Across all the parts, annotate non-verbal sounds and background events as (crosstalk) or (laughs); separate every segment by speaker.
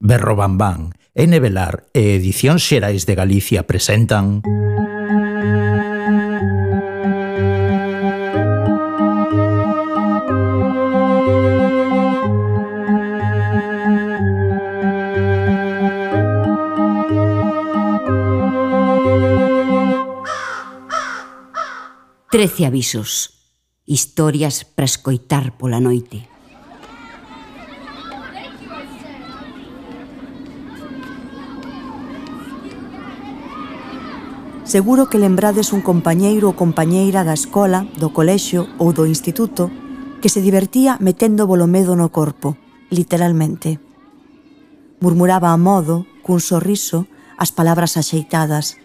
Speaker 1: Berrobambán N. Velar e Edicións Xerais de Galicia presentan...
Speaker 2: Trece avisos. Historias para escoitar pola noite.
Speaker 3: Seguro que lembrades un compañeiro ou compañeira da escola, do colexio ou do instituto que se divertía metendo bolomedo no corpo, literalmente. Murmuraba a modo, cun sorriso, as palabras axeitadas,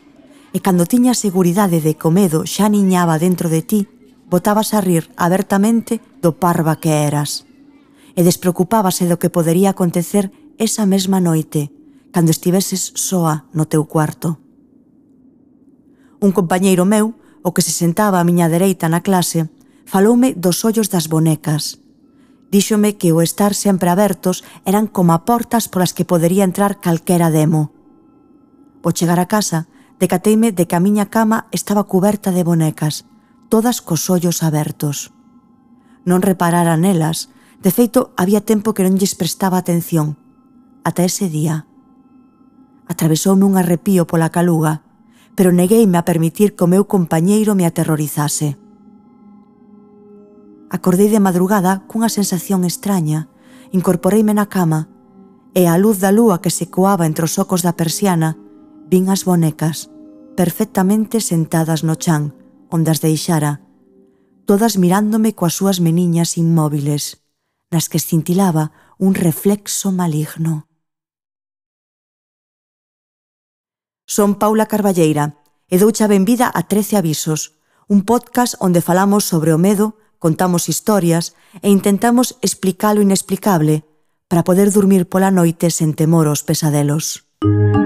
Speaker 3: e cando tiña seguridade de que o medo xa niñaba dentro de ti, botabas a rir abertamente do parva que eras. E despreocupábase do que podería acontecer esa mesma noite, cando estiveses soa no teu cuarto. Un compañeiro meu, o que se sentaba á miña dereita na clase, faloume dos ollos das bonecas. Díxome que o estar sempre abertos eran como a portas polas que podería entrar calquera demo. O chegar a casa, decateime de que a miña cama estaba cuberta de bonecas, todas cos ollos abertos. Non reparara nelas, de feito había tempo que non lles prestaba atención, ata ese día. Atravesoume un arrepío pola caluga, pero negueime a permitir que o meu compañeiro me aterrorizase. Acordei de madrugada cunha sensación extraña, incorporeime na cama e a luz da lúa que se coaba entre os ocos da persiana vin as bonecas, perfectamente sentadas no chan, onde as deixara, todas mirándome coas súas meniñas inmóviles, nas que cintilaba un reflexo maligno. Son Paula Carballeira e doucha a benvida a 13 avisos, un podcast onde falamos sobre o medo, contamos historias e intentamos explicar o inexplicable para poder dormir pola noite sen temor aos pesadelos.
Speaker 2: Música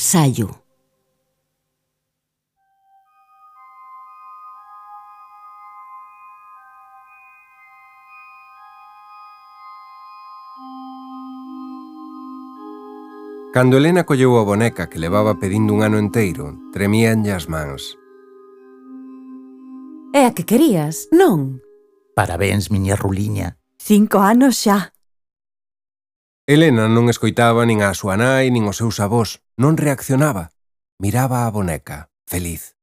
Speaker 2: Vasallo.
Speaker 4: Cando Elena colleu a boneca que levaba pedindo un ano enteiro, tremíanlle as mans.
Speaker 5: É a que querías, non?
Speaker 1: Parabéns, miña ruliña.
Speaker 3: Cinco anos xa.
Speaker 4: Elena non escoitaba nin a súa nai nin os seus avós, non reaccionaba. Miraba a boneca, feliz.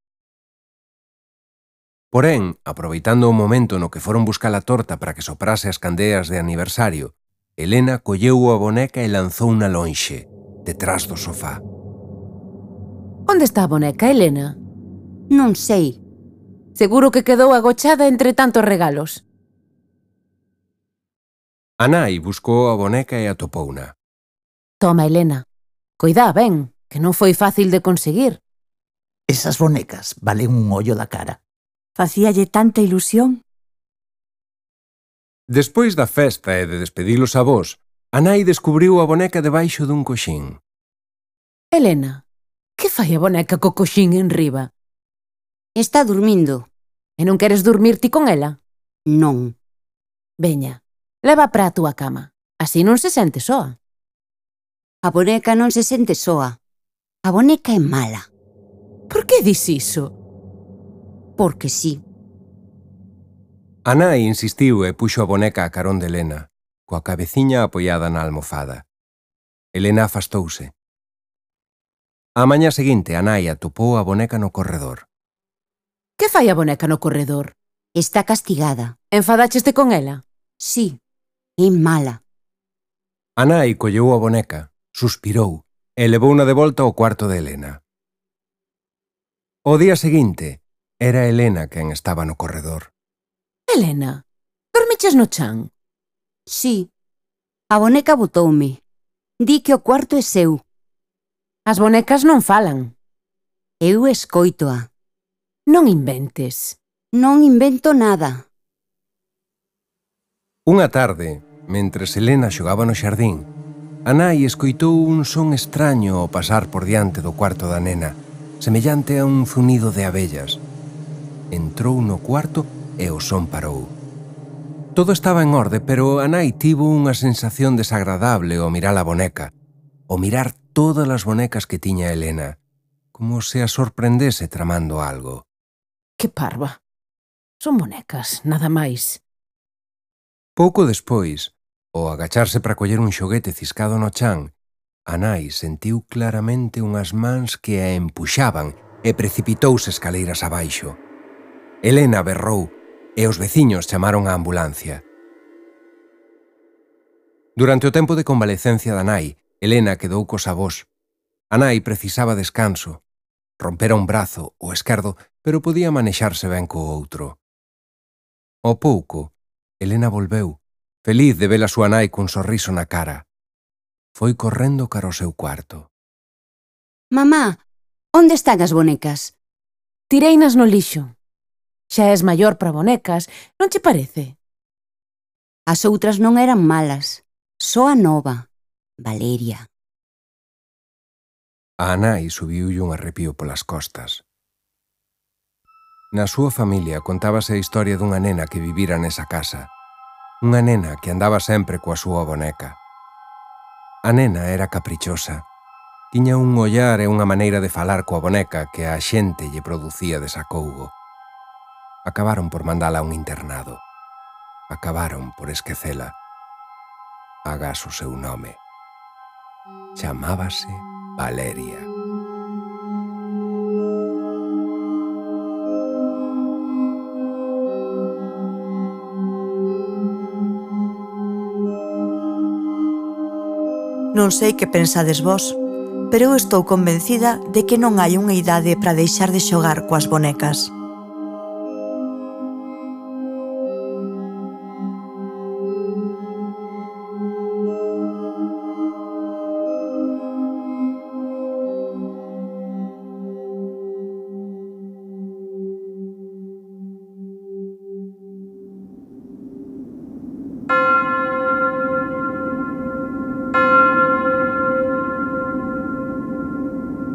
Speaker 4: Porén, aproveitando o momento no que foron buscar a torta para que soprase as candeas de aniversario, Elena colleu a boneca e lanzou unha lonxe, detrás do sofá.
Speaker 5: Onde está a boneca, Elena?
Speaker 2: Non sei.
Speaker 5: Seguro que quedou agochada entre tantos regalos.
Speaker 4: A nai buscou a boneca e atopouna.
Speaker 5: Toma, Elena. Coidá, ben, que non foi fácil de conseguir.
Speaker 1: Esas bonecas valen un ollo da cara.
Speaker 3: Facíalle tanta ilusión.
Speaker 4: Despois da festa e de despedilos a vós, a nai descubriu a boneca debaixo dun coxín.
Speaker 5: Elena, que fai a boneca co coxín en riba?
Speaker 2: Está dormindo.
Speaker 5: E non queres dormir ti con ela?
Speaker 2: Non.
Speaker 5: Veña, Leva para a túa cama. Así non se sente soa.
Speaker 2: A boneca non se sente soa. A boneca é mala.
Speaker 5: Por que dis iso?
Speaker 2: Porque sí.
Speaker 4: A nai insistiu e puxo a boneca a carón de Elena, coa cabeciña apoiada na almofada. Elena afastouse. A maña seguinte, a nai atopou a boneca no corredor.
Speaker 5: Que fai a boneca no corredor?
Speaker 2: Está castigada.
Speaker 5: Enfadaxeste con ela?
Speaker 2: Sí. Que mala.
Speaker 4: Anai colleu a boneca, suspirou e levouna de volta ao cuarto de Helena. O día seguinte, era Helena quen estaba no corredor.
Speaker 5: Helena, dormiches no chan?
Speaker 2: Sí. A boneca botoume. Di que o cuarto é seu.
Speaker 5: As bonecas non falan.
Speaker 2: Eu escoitoa.
Speaker 5: Non inventes.
Speaker 2: Non invento nada.
Speaker 4: Unha tarde, Mentres Helena xogaba no xardín, a nai escoitou un son extraño ao pasar por diante do cuarto da nena, semellante a un zunido de abellas. Entrou no cuarto e o son parou. Todo estaba en orde, pero a nai tivo unha sensación desagradable ao mirar a boneca, ao mirar todas as bonecas que tiña Helena, como se a sorprendese tramando algo.
Speaker 5: Que parva. Son bonecas, nada máis.
Speaker 4: Pouco despois, Ao agacharse para coller un xoguete ciscado no chan, a nai sentiu claramente unhas mans que a empuxaban e precipitouse escaleiras abaixo. Elena berrou e os veciños chamaron a ambulancia. Durante o tempo de convalecencia da nai, Elena quedou cos avós. A nai precisaba descanso. Rompera un brazo, o esquerdo, pero podía manexarse ben co outro. Ao pouco, Elena volveu Feliz de ver a súa nai cun sorriso na cara. Foi correndo cara ao seu cuarto.
Speaker 2: Mamá, onde están as bonecas?
Speaker 5: Tireinas no lixo. Xa és maior para bonecas, non che parece?
Speaker 2: As outras non eran malas. Só a nova, Valeria.
Speaker 4: A Anai subiulle un arrepío polas costas. Na súa familia contábase a historia dunha nena que vivira nesa casa, unha nena que andaba sempre coa súa boneca. A nena era caprichosa. Tiña un ollar e unha maneira de falar coa boneca que a xente lle producía desacougo. Acabaron por mandala a un internado. Acabaron por esquecela. Agas o seu nome. Chamábase Valeria.
Speaker 3: Non sei que pensades vos, pero eu estou convencida de que non hai unha idade para deixar de xogar coas bonecas.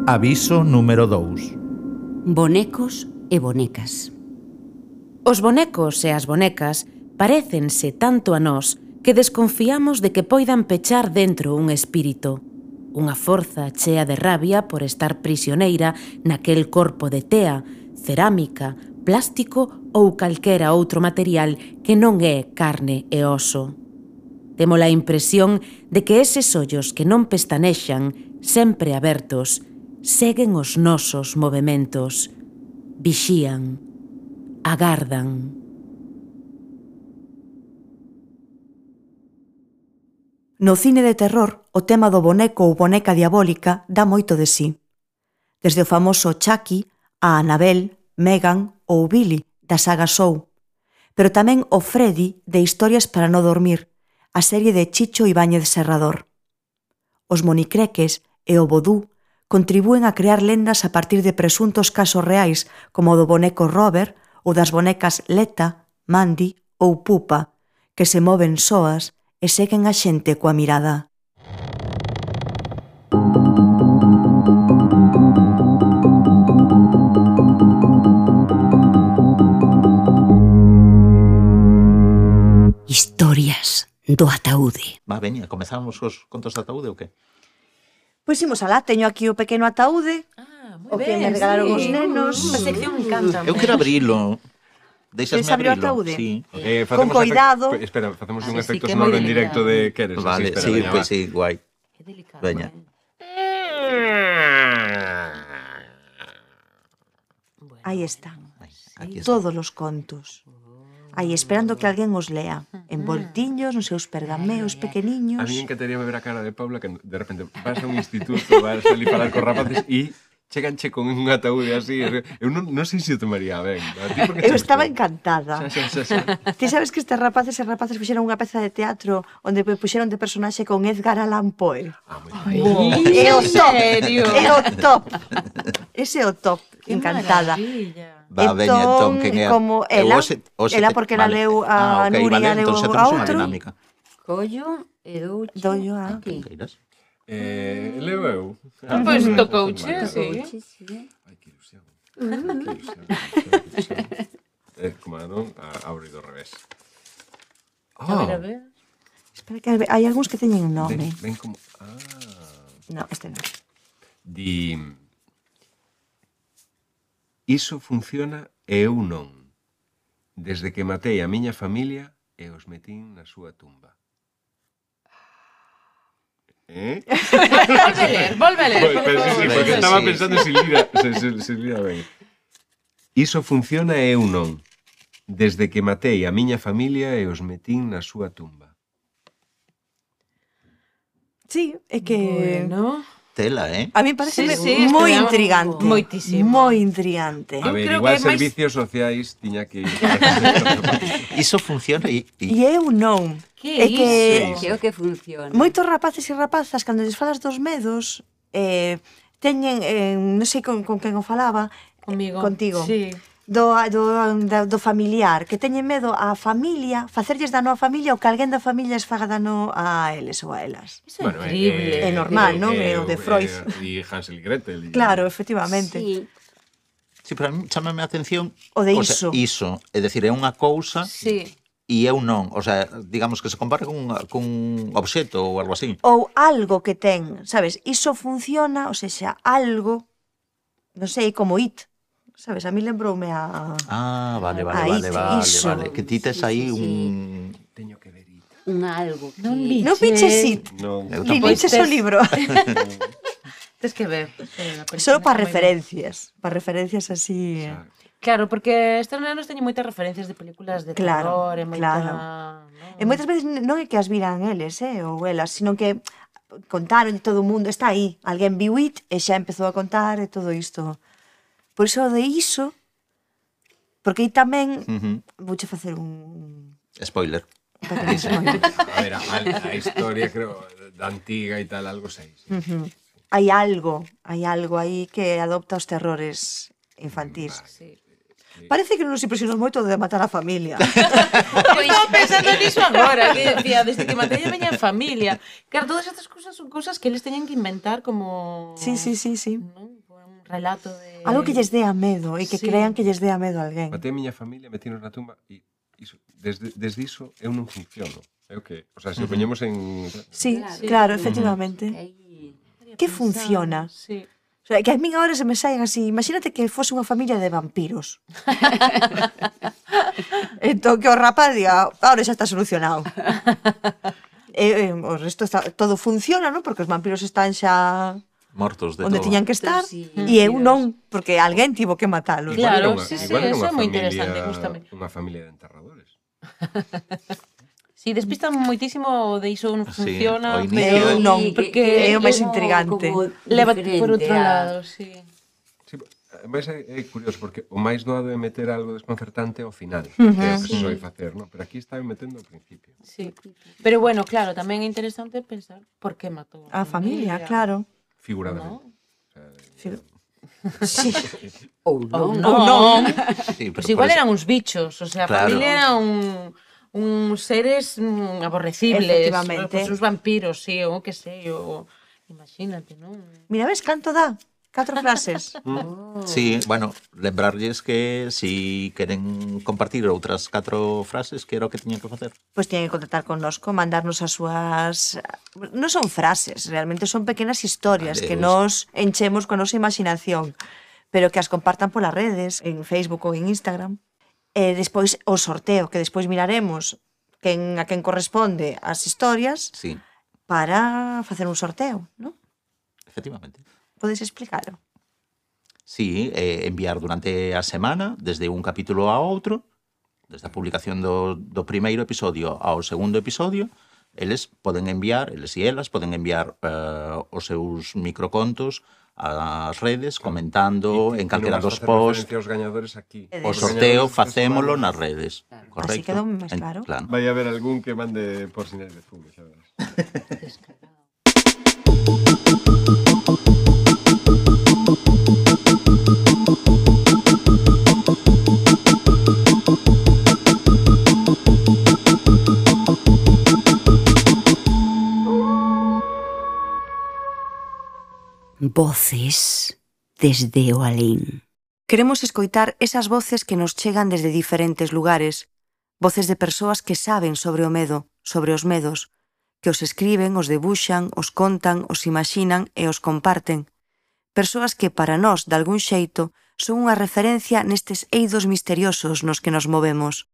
Speaker 1: Aviso número 2.
Speaker 2: Bonecos e bonecas.
Speaker 5: Os bonecos e as bonecas parecense tanto a nós que desconfiamos de que poidan pechar dentro un espírito, unha forza chea de rabia por estar prisioneira naquel corpo de tea, cerámica, plástico ou calquera outro material que non é carne e oso. Temos a impresión de que eses ollos que non pestanexan, sempre abertos, seguen os nosos movimentos, vixían, agardan.
Speaker 3: No cine de terror, o tema do boneco ou boneca diabólica dá moito de sí. Desde o famoso Chucky a Anabel, Megan ou Billy da saga Show, pero tamén o Freddy de Historias para no dormir, a serie de Chicho Ibáñez Serrador. Os monicreques e o vodú contribúen a crear lendas a partir de presuntos casos reais como o do boneco Robert ou das bonecas Leta, Mandy ou Pupa, que se moven soas e seguen a xente coa mirada.
Speaker 2: Historias do ataúde.
Speaker 6: Va, veña, comezamos os contos do ataúde ou que?
Speaker 3: Pois imos alá, teño aquí o pequeno ataúde.
Speaker 5: Ah, moi
Speaker 3: o ben, que me regalaron sí. os nenos. Mm.
Speaker 5: A sección encanta.
Speaker 6: Eu quero abrilo. Deixasme
Speaker 3: abrilo. o ataúde?
Speaker 6: Sí.
Speaker 4: Eh,
Speaker 3: Con cuidado.
Speaker 4: A... Espera, facemos
Speaker 5: ah, un sí,
Speaker 4: efecto sonoro en directo de Queres.
Speaker 6: Vale, así,
Speaker 4: espera,
Speaker 6: sí, pois
Speaker 4: pues,
Speaker 6: sí, guai.
Speaker 5: Que delicado.
Speaker 6: Veña. Eh. Mm.
Speaker 5: Bueno.
Speaker 3: Ahí están.
Speaker 6: Aquí están.
Speaker 3: Todos los contos aí esperando que alguén os lea, envoltiños nos seus pergameos pequeniños.
Speaker 4: A mí encantaría ver a cara de Paula que de repente vas a un instituto, (laughs) vas ali falar cos rapaces e cheganche con un ataúde así. Eu non, non sei se o tomaría ben.
Speaker 3: Eu estaba encantada.
Speaker 4: Xa, xa, xa, xa.
Speaker 3: Ti sabes que estes rapaces e rapaces fixeron unha peza de teatro onde me puxeron de personaxe con Edgar Allan Poe.
Speaker 4: Ah,
Speaker 3: é o top. É o top. Ese é o top. Encantada. Maravilla.
Speaker 6: Va entón, veña entón quen é.
Speaker 3: Como ela,
Speaker 6: hoxe, hoxe,
Speaker 3: ela porque
Speaker 6: vale.
Speaker 3: la leu a
Speaker 6: ah, okay,
Speaker 3: Nuria,
Speaker 6: vale,
Speaker 3: leu
Speaker 6: entón,
Speaker 3: a outro.
Speaker 6: dinámica.
Speaker 2: Collo e doucho.
Speaker 3: Doio a...
Speaker 2: Aquí.
Speaker 4: Eh, leu eu.
Speaker 6: Pois pues, tocouche, sí.
Speaker 4: Ai, que ilusión. Que ilusión. É eh, como non, abre do revés. Ah.
Speaker 6: A ver, a
Speaker 4: oh.
Speaker 6: ver.
Speaker 3: Espera que hai algúns que teñen un nome.
Speaker 4: Ven, ven como... Ah.
Speaker 3: No, este non.
Speaker 4: Di... Iso funciona e eu non. Desde que matei a miña familia e os metín na súa tumba. Eh? (laughs)
Speaker 6: volve a ler, volve a ler. Por,
Speaker 4: pero, sí, sí, porque estaba pensando en lira, Se, se, lira ben. Iso funciona e eu non. Desde que matei a miña familia e os metín na súa tumba.
Speaker 3: Sí, é que
Speaker 6: bueno
Speaker 1: tela, eh?
Speaker 3: A mí parece
Speaker 6: sí, sí,
Speaker 3: moi intrigante.
Speaker 6: Moitísimo.
Speaker 3: Moi intrigante.
Speaker 4: A ver, igual
Speaker 6: servicios máis...
Speaker 4: sociais tiña que... (laughs)
Speaker 1: Iso funciona e...
Speaker 3: E eu non.
Speaker 6: Que
Speaker 3: é que,
Speaker 6: Creo
Speaker 2: que funciona.
Speaker 3: Moitos rapaces e rapazas, cando lles falas dos medos, eh, teñen, eh, non sei con, con quen o falaba,
Speaker 6: Comigo.
Speaker 3: Eh, contigo.
Speaker 6: Sí
Speaker 3: do, do, do familiar, que teñen medo á familia, facerlles dano á familia ou que alguén da familia es faga dano a eles ou a elas.
Speaker 6: Iso é
Speaker 4: bueno,
Speaker 6: increíble.
Speaker 3: É, normal, non? É o de Freud.
Speaker 4: E Hansel y Gretel. Y...
Speaker 3: Claro, efectivamente.
Speaker 2: Sí.
Speaker 1: Sí, pero a mí chamame a atención
Speaker 3: o de iso.
Speaker 1: O sea, iso, é dicir, é unha cousa
Speaker 6: sí
Speaker 1: e eu non, o sea, digamos que se compara con, con obxeto ou algo así.
Speaker 3: Ou algo que ten, sabes, iso funciona, o sea, algo, non sei, como it, sabes, a mí lembroume a
Speaker 1: Ah, vale, vale,
Speaker 3: a
Speaker 1: vale, vale,
Speaker 3: iso.
Speaker 1: vale, que ti tes
Speaker 2: sí,
Speaker 1: aí
Speaker 2: sí,
Speaker 1: un
Speaker 4: teño que ver
Speaker 2: un algo que...
Speaker 6: Non liches.
Speaker 3: Non viches it.
Speaker 4: Non.
Speaker 3: Ni liches
Speaker 6: tes...
Speaker 3: o libro. (laughs) (laughs)
Speaker 6: tes que ver. Eh,
Speaker 3: Solo para referencias, para referencias así. Eh.
Speaker 6: Claro, porque estes nenos teñen moitas referencias de películas de
Speaker 3: claro,
Speaker 6: terror, e moita...
Speaker 3: Claro.
Speaker 6: No.
Speaker 3: E moitas veces non é que as viran eles, eh, ou elas, sino que contaron todo o mundo, está aí, alguén viu it e xa empezou a contar e todo isto. Por iso de iso, porque aí tamén,
Speaker 1: uh -huh.
Speaker 3: vouche facer un...
Speaker 1: Spoiler.
Speaker 4: a ver, a, a historia, creo, da antiga e tal, algo sei. Sí.
Speaker 3: Uh -huh. Hai algo, hai algo aí que adopta os terrores infantís. Vale.
Speaker 6: Sí.
Speaker 3: Parece que non nos impresionou moito de matar a familia. (laughs)
Speaker 6: pois, Estaba pensando niso agora, que decía, desde que matei a miña familia. Claro, todas estas cousas son cousas que eles teñen que inventar como...
Speaker 3: Sí, sí, sí, sí.
Speaker 6: ¿No? relato de...
Speaker 3: Algo que lles dea medo e que
Speaker 6: sí.
Speaker 3: crean que lles dea medo a alguén.
Speaker 4: Até a miña familia metinos na tumba e iso, desde, desde iso eu non funciono. É o que, o sea, se o poñemos en...
Speaker 3: Sí,
Speaker 2: claro, sí,
Speaker 3: efectivamente.
Speaker 2: Uh.
Speaker 3: Que funciona?
Speaker 6: Sí.
Speaker 3: O sea, que a min agora se me saen así, imagínate que fose unha familia de vampiros. (laughs) entón, que o rapaz diga, agora xa está solucionado. e, e, o resto está, todo funciona, non? Porque os vampiros están xa
Speaker 1: mortos de
Speaker 3: onde
Speaker 1: todo.
Speaker 3: tiñan que estar
Speaker 2: sí,
Speaker 3: e eu non, porque alguén tivo que matalo.
Speaker 6: Claro, sí, sí, eso é moi interesante, gustame.
Speaker 4: Unha familia de enterradores. (laughs)
Speaker 6: Si, sí, despistan moitísimo de iso non funciona,
Speaker 1: sí,
Speaker 6: pero
Speaker 3: non,
Speaker 6: porque
Speaker 3: é o máis intrigante.
Speaker 6: Leva por outro lado, si. Sí.
Speaker 4: sí mas é, é curioso porque o máis doado é meter algo desconcertante ao final, uh -huh, que é o que se soi facer, non? Pero aquí está metendo ao principio.
Speaker 6: Sí. Pero bueno, claro, tamén é interesante pensar por que matou
Speaker 3: a, a familia, familia, claro.
Speaker 4: Figuradamente.
Speaker 6: No.
Speaker 3: Eh, sea, Sí. (laughs)
Speaker 2: Oh, Ou non.
Speaker 6: Ou oh,
Speaker 2: non.
Speaker 6: Oh, non.
Speaker 1: Sí, pero pues igual
Speaker 6: eran uns bichos, o sea,
Speaker 1: claro.
Speaker 6: familia era un uns seres mm, aborrecibles,
Speaker 3: Efectivamente.
Speaker 6: Pues, os vampiros, sí, o que sei, o imagínate, non?
Speaker 3: Mira, ves canto dá? Catro frases. (laughs) Mm.
Speaker 1: Sí, bueno, lembrarlles que si queren compartir outras catro frases, que era o que tiñan que facer?
Speaker 3: Pois pues tiñan que contactar connosco, mandarnos as súas... Non son frases, realmente son pequenas historias
Speaker 1: vale,
Speaker 3: que nos enchemos con a nosa imaginación, pero que as compartan polas redes, en Facebook ou en Instagram. E despois o sorteo, que despois miraremos quen, a quen corresponde as historias
Speaker 1: sí.
Speaker 3: para facer un sorteo, non?
Speaker 1: Efectivamente
Speaker 3: podes explicalo?
Speaker 1: Sí, eh, enviar durante a semana, desde un capítulo a outro, desde a publicación do, do primeiro episodio ao segundo episodio, eles poden enviar, eles e elas poden enviar eh, os seus microcontos ás redes comentando en calquera dos posts.
Speaker 4: os gañadores aquí.
Speaker 1: O sorteo facémolo nas redes. Claro. Correcto.
Speaker 3: Así quedou máis claro.
Speaker 1: En,
Speaker 3: claro.
Speaker 4: Vai haber algún que mande por sinais de fume, xa verás. (laughs)
Speaker 2: voces desde o alén.
Speaker 3: Queremos escoitar esas voces que nos chegan desde diferentes lugares, voces de persoas que saben sobre o medo, sobre os medos, que os escriben, os debuxan, os contan, os imaxinan e os comparten. Persoas que para nós, de algún xeito, son unha referencia nestes eidos misteriosos nos que nos movemos.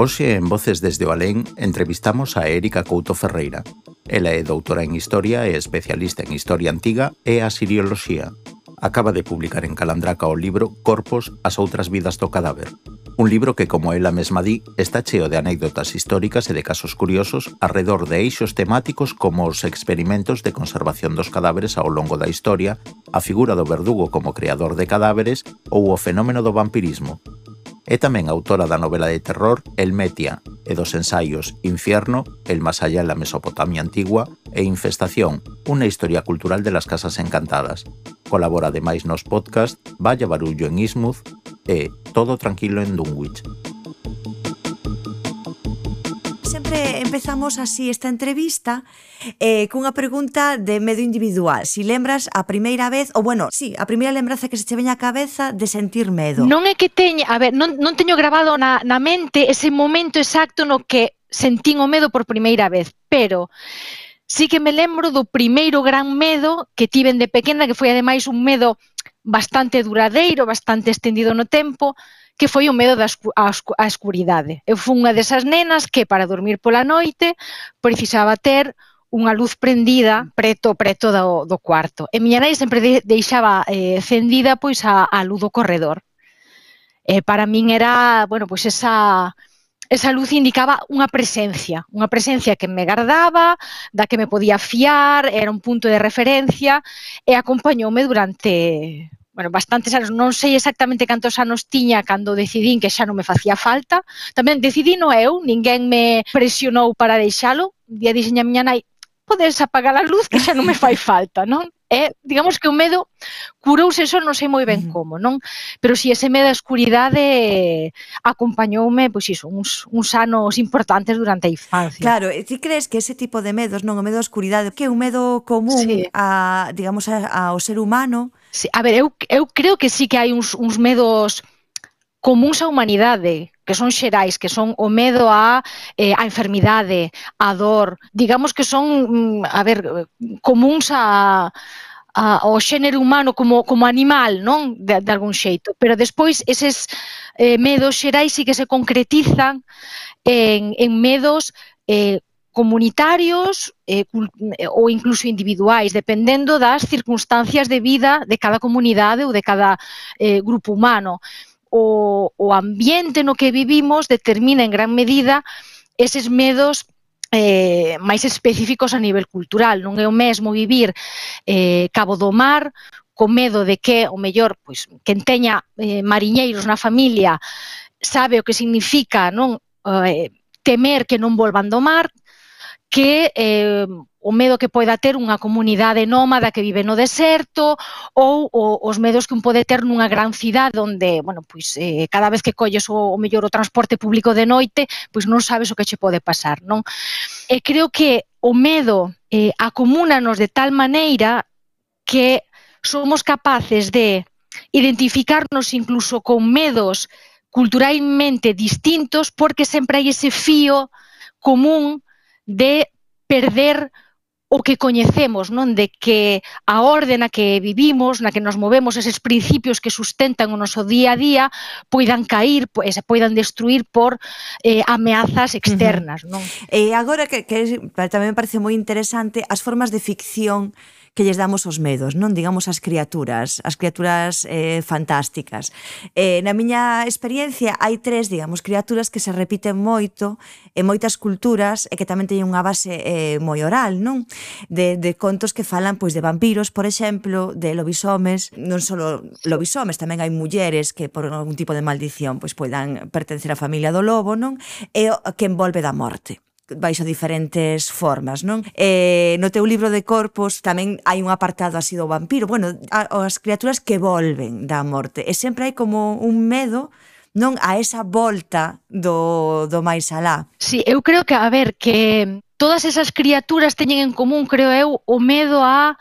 Speaker 1: Hoxe en Voces desde o Alén entrevistamos a Érica Couto Ferreira. Ela é doutora en Historia e especialista en Historia Antiga e Asirioloxía. Acaba de publicar en Calandraca o libro Corpos, as outras vidas do cadáver. Un libro que, como ela mesma di, está cheo de anécdotas históricas e de casos curiosos arredor de eixos temáticos como os experimentos de conservación dos cadáveres ao longo da historia, a figura do verdugo como creador de cadáveres ou o fenómeno do vampirismo, É tamén autora da novela de terror El Metia e dos ensaios Infierno, El más allá en la Mesopotamia antigua e Infestación, unha historia cultural de las casas encantadas. Colabora ademais nos podcast Vaya Barullo en Ismuth e Todo tranquilo en Dunwich.
Speaker 3: sempre empezamos así esta entrevista eh, cunha pregunta de medo individual. Si lembras a primeira vez, ou bueno, sí, a primeira lembranza que se che veña a cabeza de sentir medo.
Speaker 7: Non é que teña, a ver, non, non teño grabado na, na mente ese momento exacto no que sentín o medo por primeira vez, pero sí que me lembro do primeiro gran medo que tiven de pequena, que foi ademais un medo bastante duradeiro, bastante estendido no tempo, que foi o medo da a escuridade. Eu fui unha desas nenas que para dormir pola noite precisaba ter unha luz prendida mm. preto preto do, do cuarto. E miña nai sempre de, deixaba eh, cendida pois a, a luz do corredor. Eh, para min era, bueno, pois esa esa luz indicaba unha presencia, unha presencia que me guardaba, da que me podía fiar, era un punto de referencia e acompañoume durante bueno, bastantes anos, non sei exactamente cantos anos tiña cando decidín que xa non me facía falta. Tamén decidí no eu, ninguén me presionou para deixalo. Un día dixen a miña nai, podes apagar a luz que xa non me fai falta, non? é, digamos que o medo curouse eso non sei moi ben como, non? Pero si ese medo da escuridade acompañoume, pois iso, uns, uns anos importantes durante a infancia.
Speaker 3: Claro, e ti crees que ese tipo de medos, non o medo da escuridade, que é un medo común sí. a, digamos, a, ao ser humano?
Speaker 7: Sí, a ver, eu, eu creo que sí que hai uns, uns medos comuns á humanidade, que son xerais, que son o medo á, eh, á enfermidade, á dor, digamos que son, mm, a ver, comuns a, a, ao xénero humano como, como animal, non? De, de algún xeito. Pero despois eses eh, medos xerais sí que se concretizan en, en medos eh, comunitarios eh, eh ou incluso individuais, dependendo das circunstancias de vida de cada comunidade ou de cada eh, grupo humano o, o ambiente no que vivimos determina en gran medida eses medos eh, máis específicos a nivel cultural. Non é o mesmo vivir eh, Cabo do Mar co medo de que, o mellor, pois, quen teña eh, mariñeiros na familia sabe o que significa non eh, temer que non volvan do mar, que eh, o medo que poida ter unha comunidade nómada que vive no deserto ou o, os medos que un pode ter nunha gran cidade onde, bueno, pois eh, cada vez que colles o, o mellor o transporte público de noite, pois non sabes o que che pode pasar, non? E creo que o medo eh, acomúnanos de tal maneira que somos capaces de identificarnos incluso con medos culturalmente distintos porque sempre hai ese fío común de perder o que coñecemos, non de que a orde na que vivimos, na que nos movemos, eses principios que sustentan o noso día a día, poidan cair, pois, poidan destruir por eh, ameazas externas. Non? Uh -huh.
Speaker 3: E agora que, que tamén me parece moi interesante, as formas de ficción que lles damos os medos, non digamos as criaturas, as criaturas eh, fantásticas. Eh, na miña experiencia hai tres, digamos, criaturas que se repiten moito en moitas culturas e que tamén teñen unha base eh, moi oral, non? De, de contos que falan pois de vampiros, por exemplo, de lobisomes, non só lobisomes, tamén hai mulleres que por algún tipo de maldición pois poidan pertencer á familia do lobo, non? E que envolve da morte baixo diferentes formas, non? Eh, no teu libro de corpos tamén hai un apartado así do vampiro, bueno, a, as criaturas que volven da morte, e sempre hai como un medo non a esa volta do, do máis alá.
Speaker 7: Sí, eu creo que, a ver, que todas esas criaturas teñen en común, creo eu, o medo a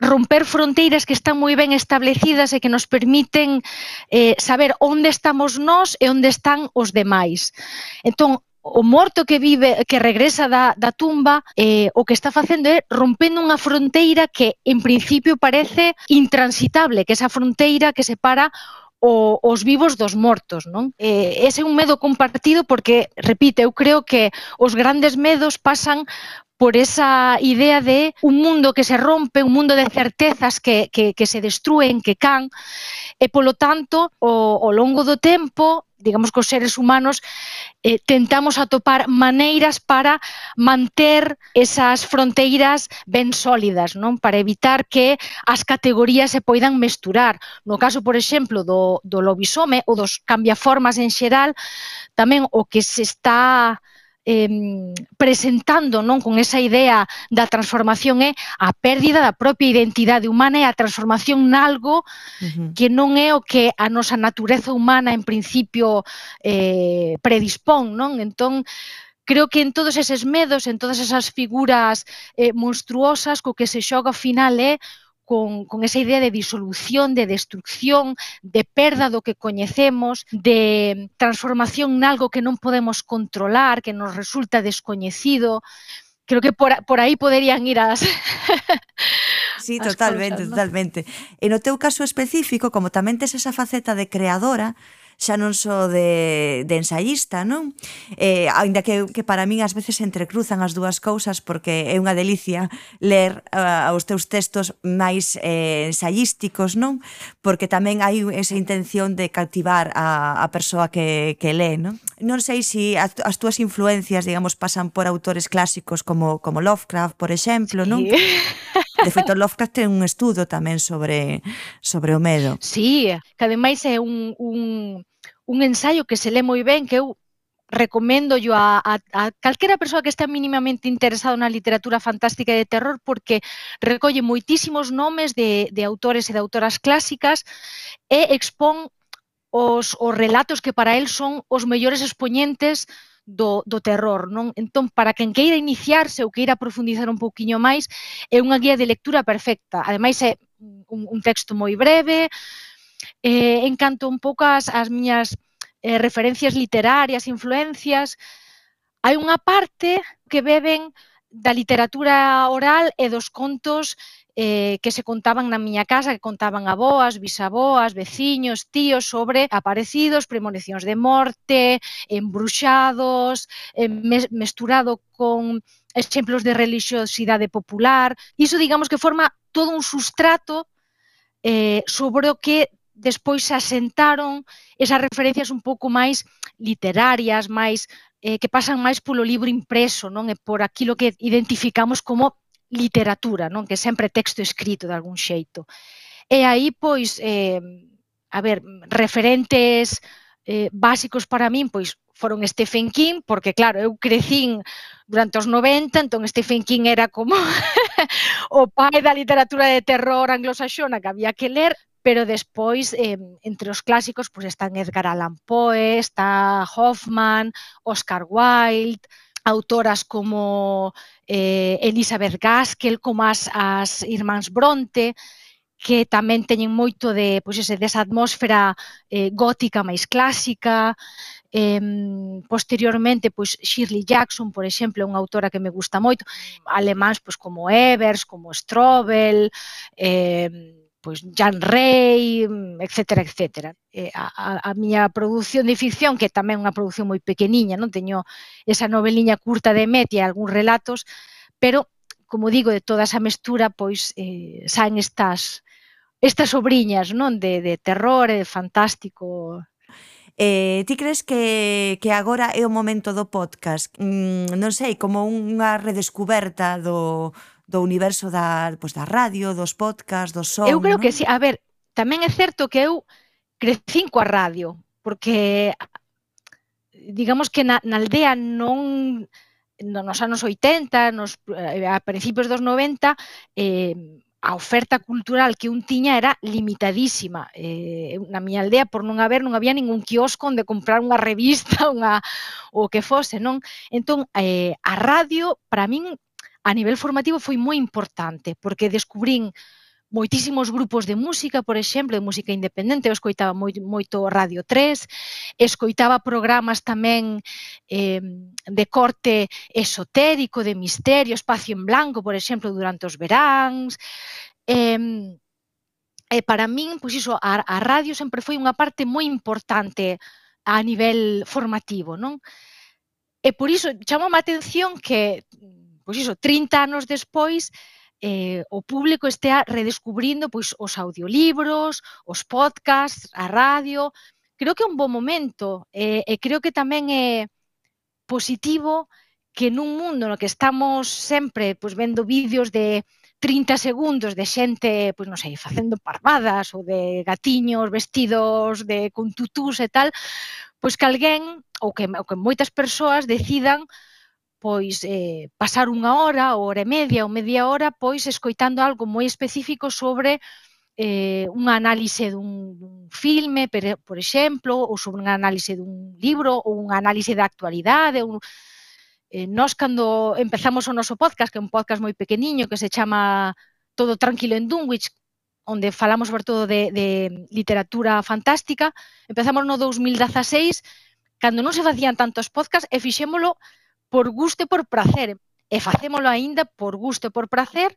Speaker 7: romper fronteiras que están moi ben establecidas e que nos permiten eh, saber onde estamos nós e onde están os demais. Entón, o morto que vive que regresa da, da tumba eh, o que está facendo é rompendo unha fronteira que en principio parece intransitable, que esa fronteira que separa o, os vivos dos mortos, non? Eh, ese é un medo compartido porque, repite, eu creo que os grandes medos pasan por esa idea de un mundo que se rompe, un mundo de certezas que, que, que se destruen, que can, e polo tanto, o, ao longo do tempo, digamos que os seres humanos eh, tentamos atopar maneiras para manter esas fronteiras ben sólidas, non para evitar que as categorías se poidan mesturar. No caso, por exemplo, do, do lobisome ou dos cambiaformas en xeral, tamén o que se está eh, presentando non con esa idea da transformación é a pérdida da propia identidade humana e a transformación nalgo uh -huh. que non é o que a nosa natureza humana en principio eh, predispón, non? Entón, creo que en todos eses medos, en todas esas figuras eh, monstruosas, co que se xoga ao final é con, con esa idea de disolución, de destrucción, de perda do que coñecemos, de transformación nalgo que non podemos controlar, que nos resulta descoñecido. Creo que por, por aí poderían ir as, (laughs)
Speaker 3: Sí, totalmente, cosas, ¿no? totalmente. E no teu caso específico, como tamén tes esa faceta de creadora, xa non só de, de ensayista, non? Eh, ainda que, que para min ás veces entrecruzan as dúas cousas porque é unha delicia ler uh, os teus textos máis eh, ensayísticos, non? Porque tamén hai esa intención de cautivar a, a persoa que, que lee, non? Non sei se si as, as túas influencias, digamos, pasan por autores clásicos como, como Lovecraft, por exemplo, sí. non? De feito, Lovecraft ten un estudo tamén sobre sobre o medo.
Speaker 7: Sí, que ademais é un, un un ensaio que se lê moi ben, que eu recomendo yo a, a, a calquera persoa que está mínimamente interesado na literatura fantástica e de terror porque recolle moitísimos nomes de, de autores e de autoras clásicas e expón os, os relatos que para el son os mellores expoñentes do, do terror. Non? Entón, para quen queira iniciarse ou queira profundizar un pouquiño máis, é unha guía de lectura perfecta. Ademais, é un, un texto moi breve, Eh, en canto un pouco as, as miñas eh, referencias literarias, influencias, hai unha parte que beben da literatura oral e dos contos eh, que se contaban na miña casa, que contaban aboas, bisaboas, veciños, tíos sobre aparecidos, premonicións de morte, embruxados, eh, mesturado con exemplos de religiosidade popular. Iso, digamos, que forma todo un sustrato eh, sobre o que despois se asentaron esas referencias un pouco máis literarias, máis eh, que pasan máis polo libro impreso, non? E por aquilo que identificamos como literatura, non? Que sempre texto escrito de algún xeito. E aí, pois, eh, a ver, referentes eh, básicos para min, pois, foron Stephen King, porque claro, eu crecín durante os 90, entón Stephen King era como (laughs) o pai da literatura de terror anglosaxona que había que ler, pero despois eh, entre os clásicos pois están Edgar Allan Poe, está Hoffman, Oscar Wilde, autoras como eh, Elizabeth Gaskell, como as, as Irmáns Bronte, que tamén teñen moito de, pois ese, desa atmósfera eh, gótica máis clásica. Eh, posteriormente, pois Shirley Jackson, por exemplo, é unha autora que me gusta moito. Alemáns, pois como Evers, como Strobel, eh, pois Jan Rey, etcétera, etcétera. Eh, a, a miña produción de ficción, que tamén é unha produción moi pequeniña, non teño esa noveliña curta de Met e algúns relatos, pero, como digo, de toda esa mestura, pois eh, saen estas estas obriñas, non? De, de terror e de fantástico.
Speaker 3: Eh, ti crees que, que agora é o momento do podcast? Mm, non sei, como unha redescuberta do, do universo da, pois, da radio, dos podcast, do son.
Speaker 7: Eu creo
Speaker 3: ¿no?
Speaker 7: que sí. A ver, tamén é certo que eu crecín coa radio, porque digamos que na, na aldea non nos anos 80, nos, eh, a principios dos 90, eh, a oferta cultural que un tiña era limitadísima. Eh, na miña aldea, por non haber, non había ningún kiosco onde comprar unha revista, (laughs) unha, o que fose, non? Entón, eh, a radio, para min, a nivel formativo foi moi importante, porque descubrín moitísimos grupos de música, por exemplo, de música independente, eu escoitaba moi, moito Radio 3, escoitaba programas tamén eh, de corte esotérico, de misterio, Espacio en Blanco, por exemplo, durante os veráns. Eh, e para min, pois iso, a, a radio sempre foi unha parte moi importante a nivel formativo, non? E por iso chama a atención que pois iso, 30 anos despois, eh, o público estea redescubrindo pois os audiolibros, os podcasts, a radio. Creo que é un bo momento eh, e creo que tamén é positivo que nun mundo no que estamos sempre pois vendo vídeos de 30 segundos de xente, pois non sei, facendo parvadas ou de gatiños vestidos de con tutús e tal, pois que alguén ou que, ou que moitas persoas decidan pois eh, pasar unha hora, ou hora e media ou media hora, pois escoitando algo moi específico sobre eh, unha análise dun, dun filme, per, por exemplo, ou sobre unha análise dun libro, ou unha análise da actualidade. Ou, eh, nós, cando empezamos o noso podcast, que é un podcast moi pequeniño, que se chama Todo Tranquilo en Dunwich, onde falamos sobre todo de, de literatura fantástica, empezamos no 2016, cando non se facían tantos podcasts, e fixémolo por gusto e por placer. e facémolo aínda por gusto e por placer.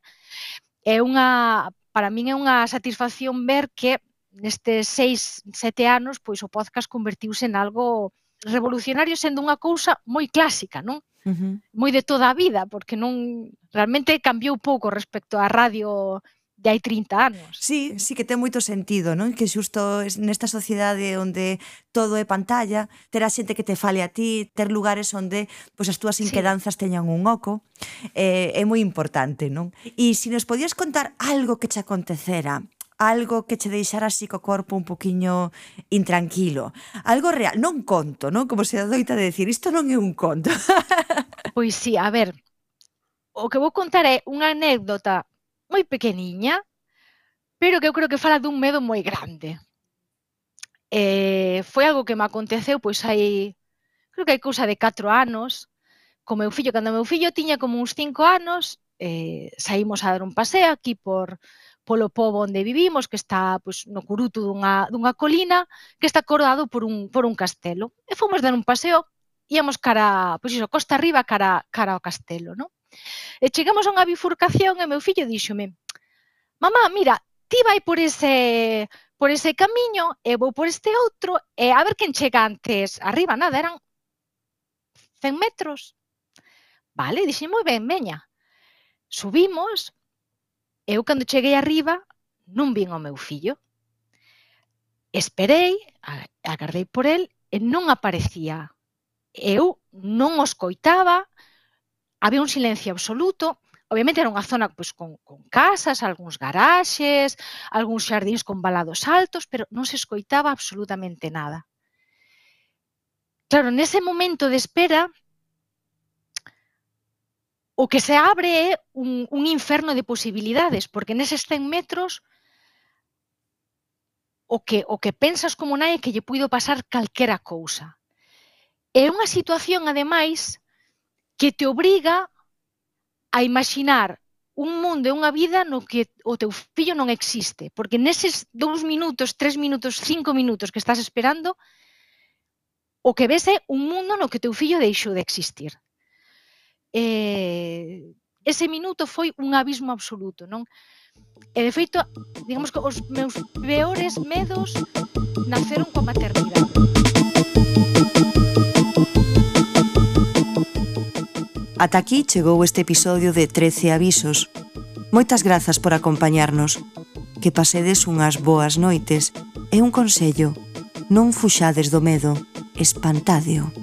Speaker 7: é unha para min é unha satisfacción ver que nestes seis, sete anos, pois o podcast convertiuse en algo revolucionario sendo unha cousa moi clásica, non? Uh -huh. Moi de toda a vida, porque non realmente cambiou pouco respecto á radio de hai 30 anos.
Speaker 3: Sí, sí que ten moito sentido, non? Que xusto nesta sociedade onde todo é pantalla, ter a xente que te fale a ti, ter lugares onde pois as túas inquedanzas sí. teñan un oco, eh, é moi importante, non? E se si nos podías contar algo que che acontecera, algo que che deixara así co corpo un poquiño intranquilo. Algo real, non conto, non? Como se adoita de decir, isto non é un conto. (laughs)
Speaker 7: pois sí, a ver, o que vou contar é unha anécdota moi pequeniña, pero que eu creo que fala dun medo moi grande. Eh, foi algo que me aconteceu, pois hai, creo que hai cousa de 4 anos, co meu fillo, cando meu fillo tiña como uns 5 anos, eh, saímos a dar un paseo aquí por polo pobo onde vivimos, que está pois, no curuto dunha, dunha colina, que está coroado por un, por un castelo. E fomos dar un paseo, íamos cara, pois iso, costa arriba cara, cara ao castelo, non? E chegamos a unha bifurcación e meu fillo díxome, mamá, mira, ti vai por ese, por ese camiño, e vou por este outro, e a ver quen chega antes. Arriba, nada, eran 100 metros. Vale, dixen, moi ben, veña. Subimos, eu cando cheguei arriba, non vin o meu fillo. Esperei, agardei por el, e non aparecía. Eu non os coitaba, había un silencio absoluto, obviamente era unha zona pois, con, con casas, algúns garaxes, algúns xardíns con balados altos, pero non se escoitaba absolutamente nada. Claro, nese momento de espera, o que se abre é un, un inferno de posibilidades, porque neses 100 metros o que, o que pensas como nai é que lle puido pasar calquera cousa. É unha situación, ademais, que te obriga a imaginar un mundo e unha vida no que o teu fillo non existe. Porque neses dous minutos, tres minutos, cinco minutos que estás esperando, o que ves é un mundo no que teu fillo deixou de existir. Eh, ese minuto foi un abismo absoluto, non? E de feito, digamos que os meus peores medos naceron coa maternidade.
Speaker 3: Ata aquí chegou este episodio de 13 avisos. Moitas grazas por acompañarnos. Que pasedes unhas boas noites e un consello, non fuxades do medo, espantadeo.